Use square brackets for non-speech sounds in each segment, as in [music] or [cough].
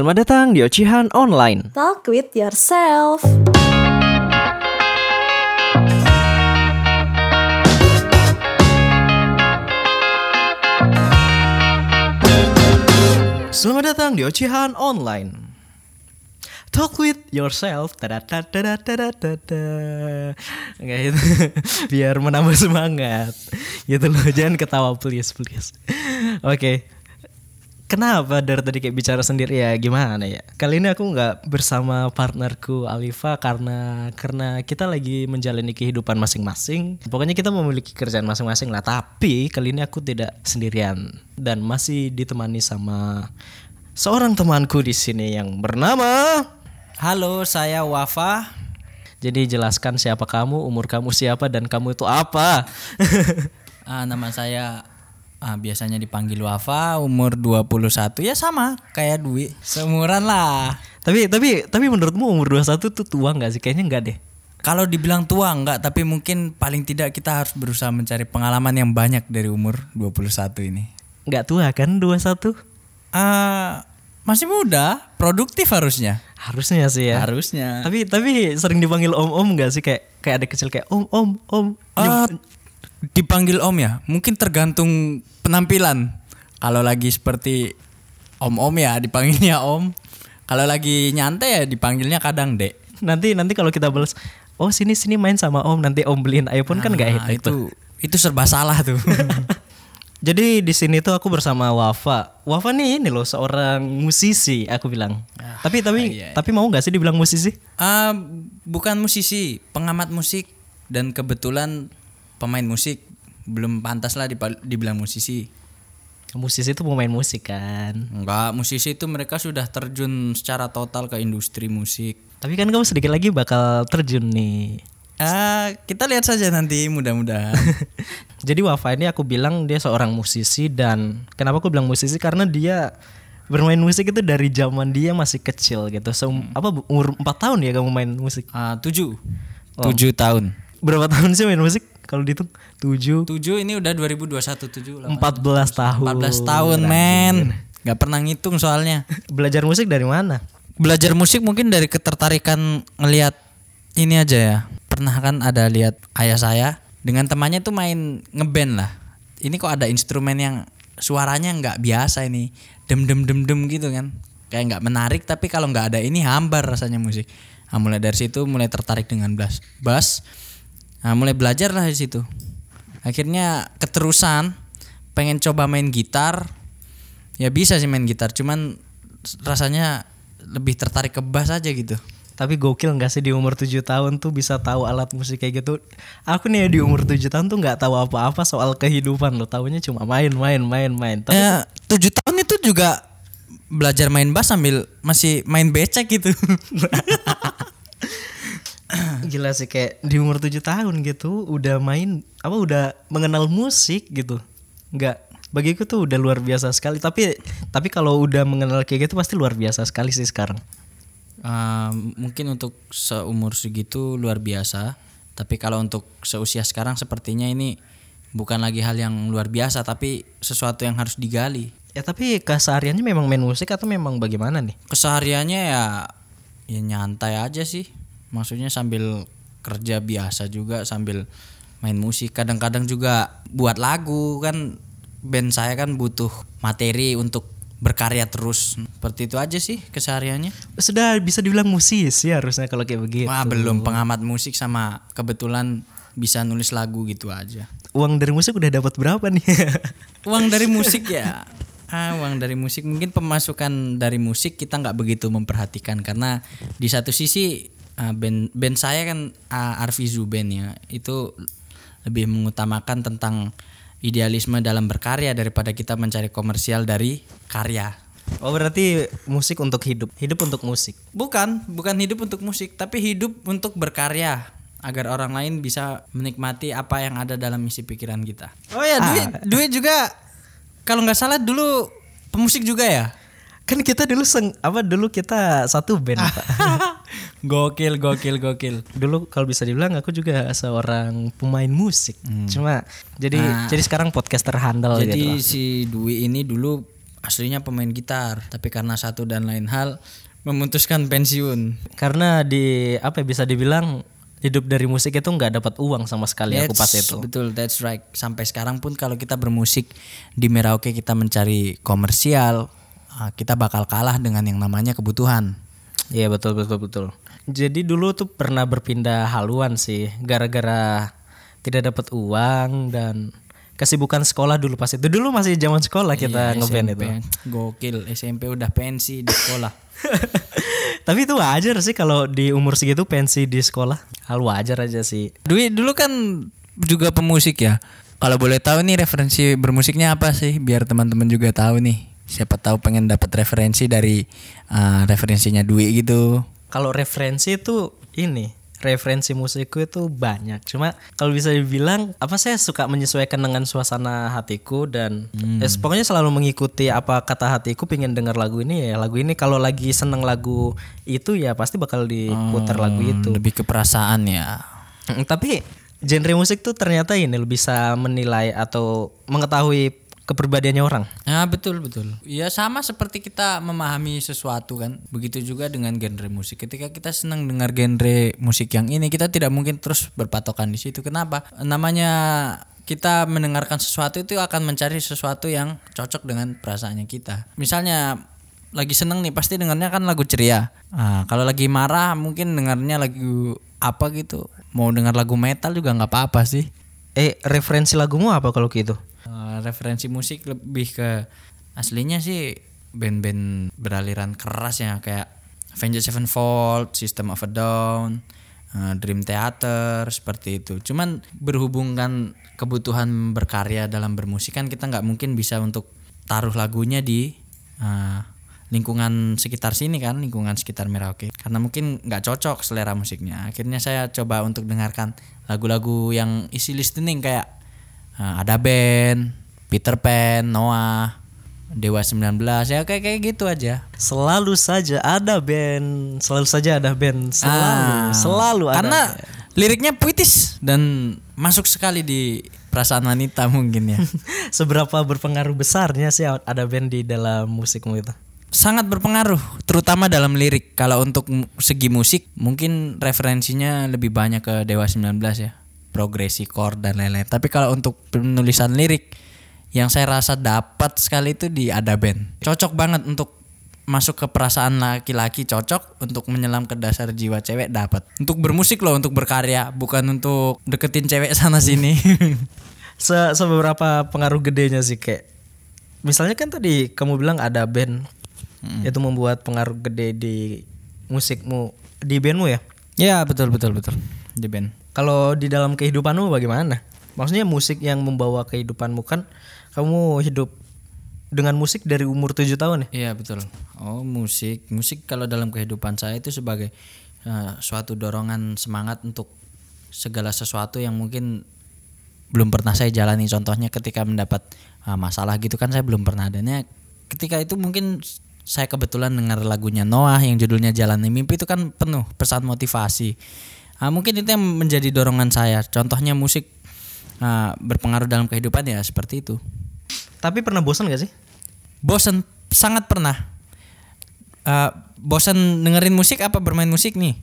Selamat datang di Ocehan Online. Talk with yourself. Selamat datang di Ocehan Online. Talk with yourself. Tada tada tada tada. Enggak [laughs] itu. Biar menambah semangat. Gitu loh. Jangan ketawa please please. Oke. Kenapa dari tadi kayak bicara sendiri ya gimana ya? Kali ini aku nggak bersama partnerku Alifa karena karena kita lagi menjalani kehidupan masing-masing. Pokoknya kita memiliki kerjaan masing-masing lah. Tapi kali ini aku tidak sendirian dan masih ditemani sama seorang temanku di sini yang bernama. Halo, saya Wafa. Jadi jelaskan siapa kamu, umur kamu siapa dan kamu itu apa? [laughs] Ah, nama saya ah, biasanya dipanggil Wafa, umur 21 ya sama kayak Dwi. Seumuran lah. tapi tapi tapi menurutmu umur 21 tuh tua nggak sih? Kayaknya enggak deh. Kalau dibilang tua enggak, tapi mungkin paling tidak kita harus berusaha mencari pengalaman yang banyak dari umur 21 ini. Nggak tua kan 21? Ah, masih muda, produktif harusnya. Harusnya sih ya. Harusnya. Tapi tapi sering dipanggil om-om gak sih kayak kayak ada kecil kayak om om om. Ah, dipanggil Om ya, mungkin tergantung penampilan. Kalau lagi seperti Om-om ya dipanggilnya Om. Kalau lagi nyantai ya dipanggilnya kadang Dek. Nanti nanti kalau kita balas oh sini sini main sama om nanti om beliin iPhone kan gak Nah, enak tuh. itu itu serba salah tuh. [laughs] Jadi di sini tuh aku bersama Wafa. Wafa nih ini loh seorang musisi aku bilang. tapi tapi iya, iya. tapi mau gak sih dibilang musisi? Ah, bukan musisi, pengamat musik dan kebetulan pemain musik belum pantas lah dibilang musisi. Musisi itu pemain musik kan. Enggak, musisi itu mereka sudah terjun secara total ke industri musik. Tapi kan kamu sedikit lagi bakal terjun nih. Ah, kita lihat saja nanti mudah-mudahan. [laughs] Jadi Wafa ini aku bilang dia seorang musisi dan kenapa aku bilang musisi karena dia bermain musik itu dari zaman dia masih kecil gitu. So, apa bu- umur 4 tahun ya kamu main musik? Ah, tujuh. Tujuh tahun. Berapa tahun sih main musik? Kalau dihitung 7 Tujuh ini udah 2021 tujuh lah. 14 tahun. 14 tahun men. Gak pernah ngitung soalnya. [laughs] Belajar musik dari mana? Belajar musik mungkin dari ketertarikan ngelihat ini aja ya. Pernah kan ada lihat ayah saya dengan temannya tuh main ngeband lah. Ini kok ada instrumen yang suaranya nggak biasa ini. Dem dem dem dem gitu kan. Kayak nggak menarik tapi kalau nggak ada ini hambar rasanya musik. Nah, mulai dari situ mulai tertarik dengan bass. Bass. Nah, mulai belajar lah di situ. Akhirnya keterusan pengen coba main gitar. Ya bisa sih main gitar, cuman rasanya lebih tertarik ke bass aja gitu. Tapi gokil gak sih di umur 7 tahun tuh bisa tahu alat musik kayak gitu. Aku nih di umur 7 tahun tuh nggak tahu apa-apa soal kehidupan loh. Tahunya cuma main main main main. Tapi Ya, tujuh tahun itu juga belajar main bass sambil masih main becek gitu. [laughs] [clears throat] gila sih kayak di umur 7 tahun gitu udah main apa udah mengenal musik gitu. Nggak bagiku tuh udah luar biasa sekali. Tapi tapi kalau udah mengenal kayak gitu pasti luar biasa sekali sih sekarang. Ah, mungkin untuk seumur segitu luar biasa, tapi kalau untuk seusia sekarang sepertinya ini bukan lagi hal yang luar biasa, tapi sesuatu yang harus digali. ya tapi kesehariannya memang main musik atau memang bagaimana nih? Kesehariannya ya ya nyantai aja sih. Maksudnya sambil kerja biasa juga sambil main musik. Kadang-kadang juga buat lagu kan band saya kan butuh materi untuk berkarya terus. Seperti itu aja sih kesehariannya. sudah bisa dibilang musisi harusnya kalau kayak begitu Wah, belum pengamat musik sama kebetulan bisa nulis lagu gitu aja. uang dari musik udah dapat berapa nih [laughs] Uang dari musik ya. Ah, uang dari musik mungkin pemasukan dari musik kita nggak begitu memperhatikan karena di satu sisi ah, band band saya kan ah, Arvizu Band ya itu lebih mengutamakan tentang idealisme dalam berkarya daripada kita mencari komersial dari karya. oh berarti musik untuk hidup hidup untuk musik Bukan, bukan hidup untuk musik, tapi hidup untuk berkarya agar orang lain bisa menikmati apa yang ada dalam isi pikiran kita. Oh ya, Dwi, Dwi juga kalau nggak salah dulu pemusik juga ya? Kan kita dulu seng apa dulu kita satu band pak [laughs] gokil, gokil, gokil. dulu kalau bisa dibilang aku juga seorang pemain musik cuma jadi jadi sekarang podcaster handal Jadi gitu lah. si Dwi ini dulu aslinya pemain gitar, tapi karena satu dan lain hal memutuskan pensiun. Karena di apa ya, bisa dibilang hidup dari musik itu nggak dapat uang sama sekali aku pas That's- itu. Betul, that's right. Sampai sekarang pun kalau kita bermusik di Merauke kita mencari komersial, kita bakal kalah dengan yang namanya kebutuhan. Iya betul betul betul. Jadi dulu tuh pernah berpindah haluan sih gara-gara tidak dapat uang dan kesibukan sekolah dulu pas itu. Dulu masih zaman sekolah kita Iya, ngeband SMP. itu. Gokil, SMP udah pensi di sekolah. [laughs] Tapi itu wajar sih kalau di umur segitu pensi di sekolah. Hal wajar aja sih. Dwi dulu kan juga pemusik ya. Kalau boleh tahu nih referensi bermusiknya apa sih biar teman-teman juga tahu nih. Siapa tahu pengen dapat referensi dari uh, referensinya Dwi gitu. Kalau referensi itu ini referensi musikku itu banyak. Cuma kalau bisa dibilang apa saya suka menyesuaikan dengan suasana hatiku dan ya, pokoknya selalu mengikuti apa kata hatiku pengen dengar lagu ini ya lagu ini kalau lagi seneng lagu itu ya pasti bakal diputar lagu itu. Lebih ke perasaan ya. Tapi genre musik tuh ternyata ini bisa menilai atau mengetahui kepribadiannya orang. Ya betul betul. Ya sama seperti kita memahami sesuatu kan. Begitu juga dengan genre musik. Ketika kita senang dengar genre musik yang ini, kita tidak mungkin terus berpatokan di situ. Kenapa? Namanya kita mendengarkan sesuatu itu akan mencari sesuatu yang cocok dengan perasaannya kita. Misalnya lagi seneng nih pasti dengarnya kan lagu ceria. Nah, kalau lagi marah mungkin dengarnya lagu apa gitu. Mau dengar lagu metal juga nggak apa-apa sih. Eh referensi lagumu apa kalau gitu? Uh, referensi musik lebih ke aslinya sih band-band beraliran keras ya kayak Avenged Sevenfold, System of a Down, uh, Dream Theater seperti itu. Cuman berhubung kan kebutuhan berkarya dalam bermusik kan kita nggak mungkin bisa untuk taruh lagunya di uh, lingkungan sekitar sini kan lingkungan sekitar Merauke karena mungkin nggak cocok selera musiknya akhirnya saya coba untuk dengarkan lagu-lagu yang isi listening kayak ada band, Peter Pan, Noah, Dewa 19 ya kayak kayak gitu aja. Selalu saja ada band, selalu saja ada band, selalu, Ah, selalu ada. Karena band. liriknya puitis dan masuk sekali di perasaan wanita mungkin ya. [laughs] seberapa berpengaruh besarnya sih ada band di dalam musikmu itu? Sangat berpengaruh, terutama dalam lirik. Kalau untuk segi musik, mungkin referensinya lebih banyak ke Dewa 19 ya. Progresi chord dan lain-lain. Tapi kalau untuk penulisan lirik, yang saya rasa dapat sekali itu di Ada Band. Cocok banget untuk masuk ke perasaan laki-laki cocok untuk menyelam ke dasar jiwa cewek dapat untuk bermusik loh untuk berkarya bukan untuk deketin cewek sana sini [laughs] Se seberapa pengaruh gedenya sih kayak misalnya kan tadi kamu bilang ada band itu membuat pengaruh gede di musikmu di bandmu ya. ya betul betul betul di band Kalau di dalam kehidupanmu bagaimana? Maksudnya musik yang membawa kehidupanmu kan kamu hidup dengan musik dari umur 7 tahun ya? Iya betul. Oh musik, musik kalau dalam kehidupan saya itu sebagai eh, suatu dorongan semangat untuk segala sesuatu yang mungkin belum pernah saya jalani. Contohnya ketika mendapat eh, masalah gitu kan saya belum pernah adanya. Ketika itu mungkin saya kebetulan dengar lagunya Noah yang judulnya Jalani Mimpi itu kan penuh pesan motivasi. Ah, mungkin itu yang menjadi dorongan saya. Contohnya musik ah, berpengaruh dalam kehidupan ya seperti itu. Tapi pernah bosan gak sih? Bosen, sangat pernah. Eh, bosen dengerin musik apa bermain musik nih?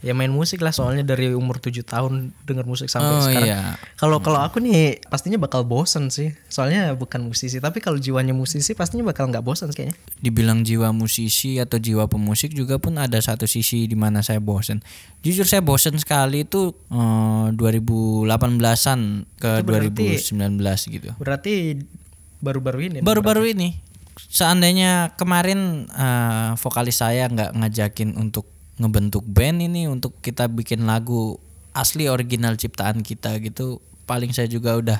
Ya main musik lah soalnya dari umur 7 tahun denger musik sampai Oh, sekarang. iya. Kalau kalau aku nih pastinya bakal bosan sih. Soalnya bukan musisi, tapi kalau jiwanya musisi pastinya bakal nggak bosan kayaknya. Dibilang jiwa musisi atau jiwa pemusik juga pun ada satu sisi di mana saya bosen. Jujur saya bosen sekali itu eh, 2018-an ke Itu berarti- 2019 gitu. Berarti baru-baru ini. Baru-baru ini, seandainya kemarin eh, vokalis saya nggak ngajakin untuk ngebentuk band ini untuk kita bikin lagu asli original ciptaan kita gitu, paling saya juga udah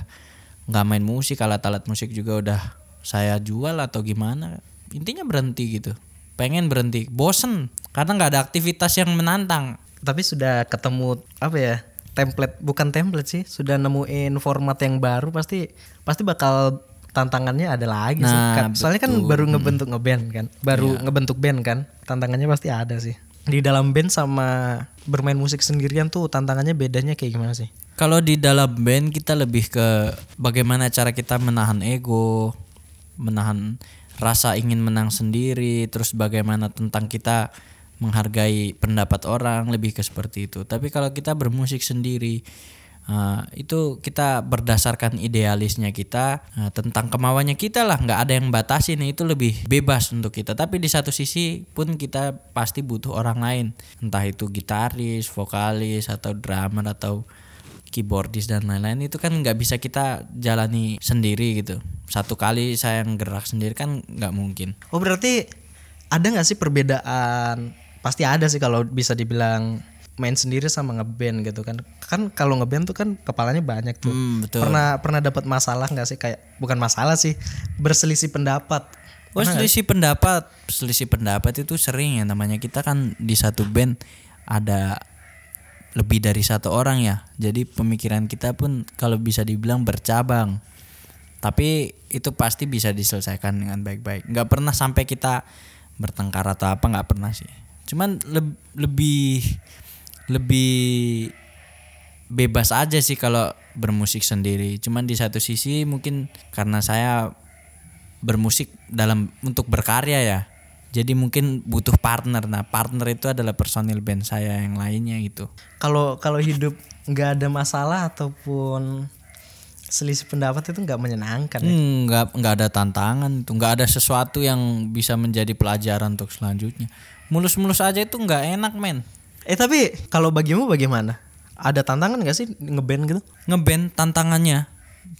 nggak main musik, alat-alat musik juga udah saya jual atau gimana. Intinya berhenti gitu, pengen berhenti, bosen karena nggak ada aktivitas yang menantang. Tapi sudah ketemu apa ya? Template bukan template sih, sudah nemuin format yang baru pasti pasti bakal tantangannya ada lagi sih. Nah, Kan- Soalnya kan baru ngebentuk ngeband kan, baru ngebentuk band kan, tantangannya pasti ada sih. Di dalam band sama bermain musik sendirian tuh tantangannya bedanya kayak gimana sih? Kalau di dalam band kita lebih ke bagaimana cara kita menahan ego, menahan rasa ingin menang sendiri terus bagaimana tentang kita menghargai pendapat orang lebih ke seperti itu tapi kalau kita bermusik sendiri uh, itu kita berdasarkan idealisnya kita uh, tentang kemauannya kita lah. Nggak ada yang batasin itu lebih bebas untuk kita. Tapi di satu sisi pun kita pasti butuh orang lain. Entah itu gitaris vokalis atau drummer atau keyboardis dan lain-lain. Itu kan nggak bisa kita jalani sendiri gitu. Satu kali saya yang gerak sendiri kan nggak mungkin. Oh berarti ada nggak sih perbedaan? Pasti ada sih kalau bisa dibilang main sendiri sama ngeband gitu kan. Kan kalau ngeband tuh kan kepalanya banyak tuh. Hmm, betul. Pernah pernah dapat masalah nggak sih kayak bukan masalah sih berselisih pendapat. Oh selisih pendapat, selisih pendapat itu sering ya namanya kita kan di satu band ada lebih dari satu orang ya. Jadi pemikiran kita pun kalau bisa dibilang bercabang. Tapi itu pasti bisa diselesaikan dengan baik-baik. Nggak pernah sampai kita bertengkar atau apa nggak pernah sih. Cuman leb- lebih lebih bebas aja sih kalau bermusik sendiri. Cuman di satu sisi mungkin karena saya bermusik dalam untuk berkarya ya. Jadi mungkin butuh partner. Nah, partner itu adalah personil band saya yang lainnya gitu. Kalau kalau hidup nggak ada masalah ataupun selisih pendapat itu nggak menyenangkan ya. Hmm, nggak nggak ada tantangan itu, nggak ada sesuatu yang bisa menjadi pelajaran untuk selanjutnya. Mulus-mulus aja itu nggak enak men. Eh tapi kalau bagimu bagaimana? Ada tantangan nggak sih ngeband gitu? Ngeband tantangannya,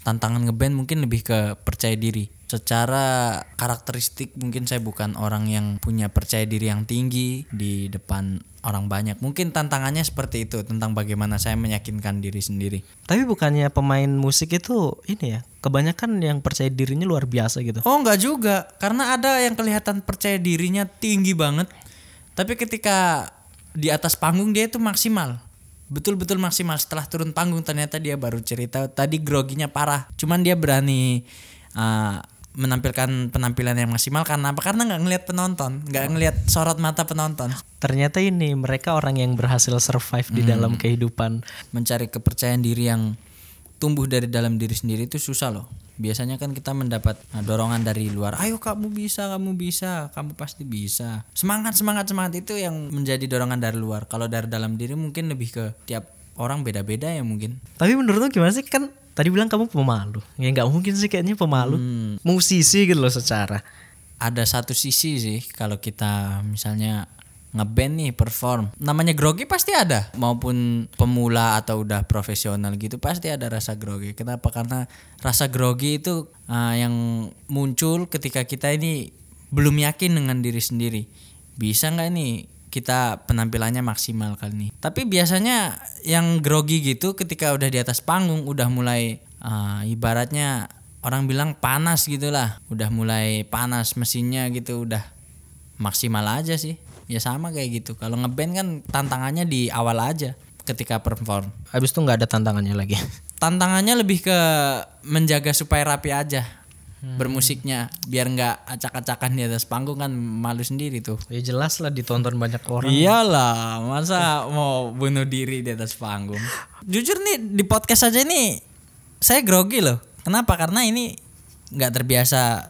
tantangan ngeband mungkin lebih ke percaya diri. Secara karakteristik mungkin saya bukan orang yang punya percaya diri yang tinggi di depan orang banyak. Mungkin tantangannya seperti itu tentang bagaimana saya meyakinkan diri sendiri. Tapi bukannya pemain musik itu ini ya, kebanyakan yang percaya dirinya luar biasa gitu. Oh enggak juga, karena ada yang kelihatan percaya dirinya tinggi banget, tapi ketika di atas panggung dia itu maksimal, betul-betul maksimal. Setelah turun panggung ternyata dia baru cerita tadi groginya parah, cuman dia berani uh, menampilkan penampilan yang maksimal karena apa? Karena nggak ngelihat penonton, nggak ngelihat sorot mata penonton, Ternyata ini mereka orang yang berhasil survive di dalam kehidupan. mencari kepercayaan diri yang tumbuh dari dalam diri sendiri itu susah loh. Biasanya kan kita mendapat nah, dorongan dari luar. Ayo kamu bisa, kamu bisa, kamu pasti bisa. Semangat, semangat, semangat itu yang menjadi dorongan dari luar. Kalau dari dalam diri mungkin lebih ke tiap orang beda-beda ya mungkin. Tapi menurut lu gimana sih kan tadi bilang kamu pemalu. Ya nggak mungkin sih kayaknya pemalu. Musisi gitu loh secara. Ada satu sisi sih kalau kita misalnya ngeband nih perform. Namanya grogi pasti ada. Maupun pemula atau udah profesional gitu pasti ada rasa grogi. Kenapa? Karena rasa grogi itu uh, yang muncul ketika kita ini belum yakin dengan diri sendiri. Bisa nggak nih kita penampilannya maksimal kali ini? Tapi biasanya yang grogi gitu ketika udah di atas panggung udah mulai uh, ibaratnya orang bilang panas gitulah. Udah mulai panas mesinnya gitu udah maksimal aja sih ya sama kayak gitu. Kalau ngeband kan tantangannya di awal aja ketika perform. Habis itu nggak ada tantangannya lagi. tantangannya lebih ke menjaga supaya rapi aja bermusiknya. Biar nggak acak-acakan di atas panggung kan malu sendiri tuh. Ya jelas lah ditonton banyak orang. iyalah masa mau bunuh diri di atas panggung? Jujur nih di podcast aja nih saya grogi loh. Kenapa? Karena ini nggak terbiasa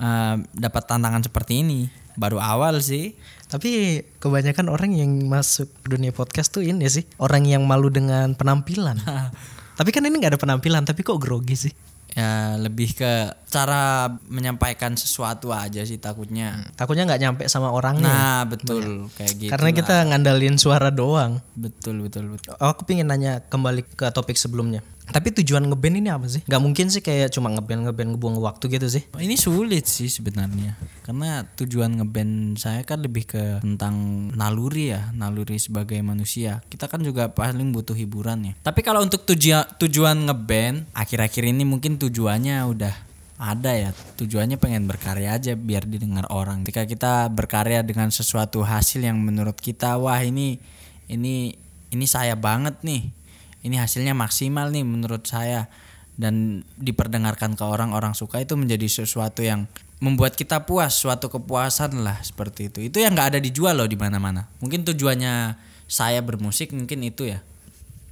eh, dapat tantangan seperti ini. Baru awal sih Tapi kebanyakan orang yang masuk dunia podcast tuh ini sih orang yang malu dengan penampilan. [laughs] tapi kan ini nggak ada penampilan, tapi kok grogi sih? ya lebih ke cara menyampaikan sesuatu aja sih takutnya Takutnya nggak nyampe sama orangnya. nah betul kayak gitu Karena kita ngandalin suara doang. betul betul betul aku pingin nanya kembali ke topik sebelumnya. Tapi tujuan ngeband ini apa sih? Gak mungkin sih kayak cuma ngeband ngeband ngebuang waktu gitu sih. ini sulit sih sebenarnya. Karena tujuan ngeband saya kan lebih ke tentang naluri ya naluri sebagai manusia. Kita kan juga paling butuh hiburan ya. Tapi kalau untuk tujuan tujuan ngeband akhir-akhir ini mungkin tujuannya udah ada ya. Tujuannya pengen berkarya aja biar didengar orang. Ketika kita berkarya dengan sesuatu hasil yang menurut kita wah ini ini ini saya banget nih ini hasilnya maksimal nih menurut saya dan diperdengarkan ke orang-orang suka itu menjadi sesuatu yang membuat kita puas suatu kepuasan lah seperti itu itu yang nggak ada dijual loh di mana-mana mungkin tujuannya saya bermusik mungkin itu ya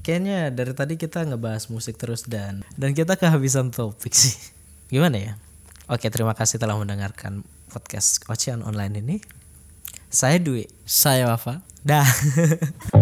Kayaknya dari tadi kita ngebahas musik terus dan dan kita kehabisan topik sih. [laughs] Gimana ya? Oke, terima kasih telah mendengarkan podcast Ocean Online ini. Saya Dwi. Saya Wafa. Dah. [laughs]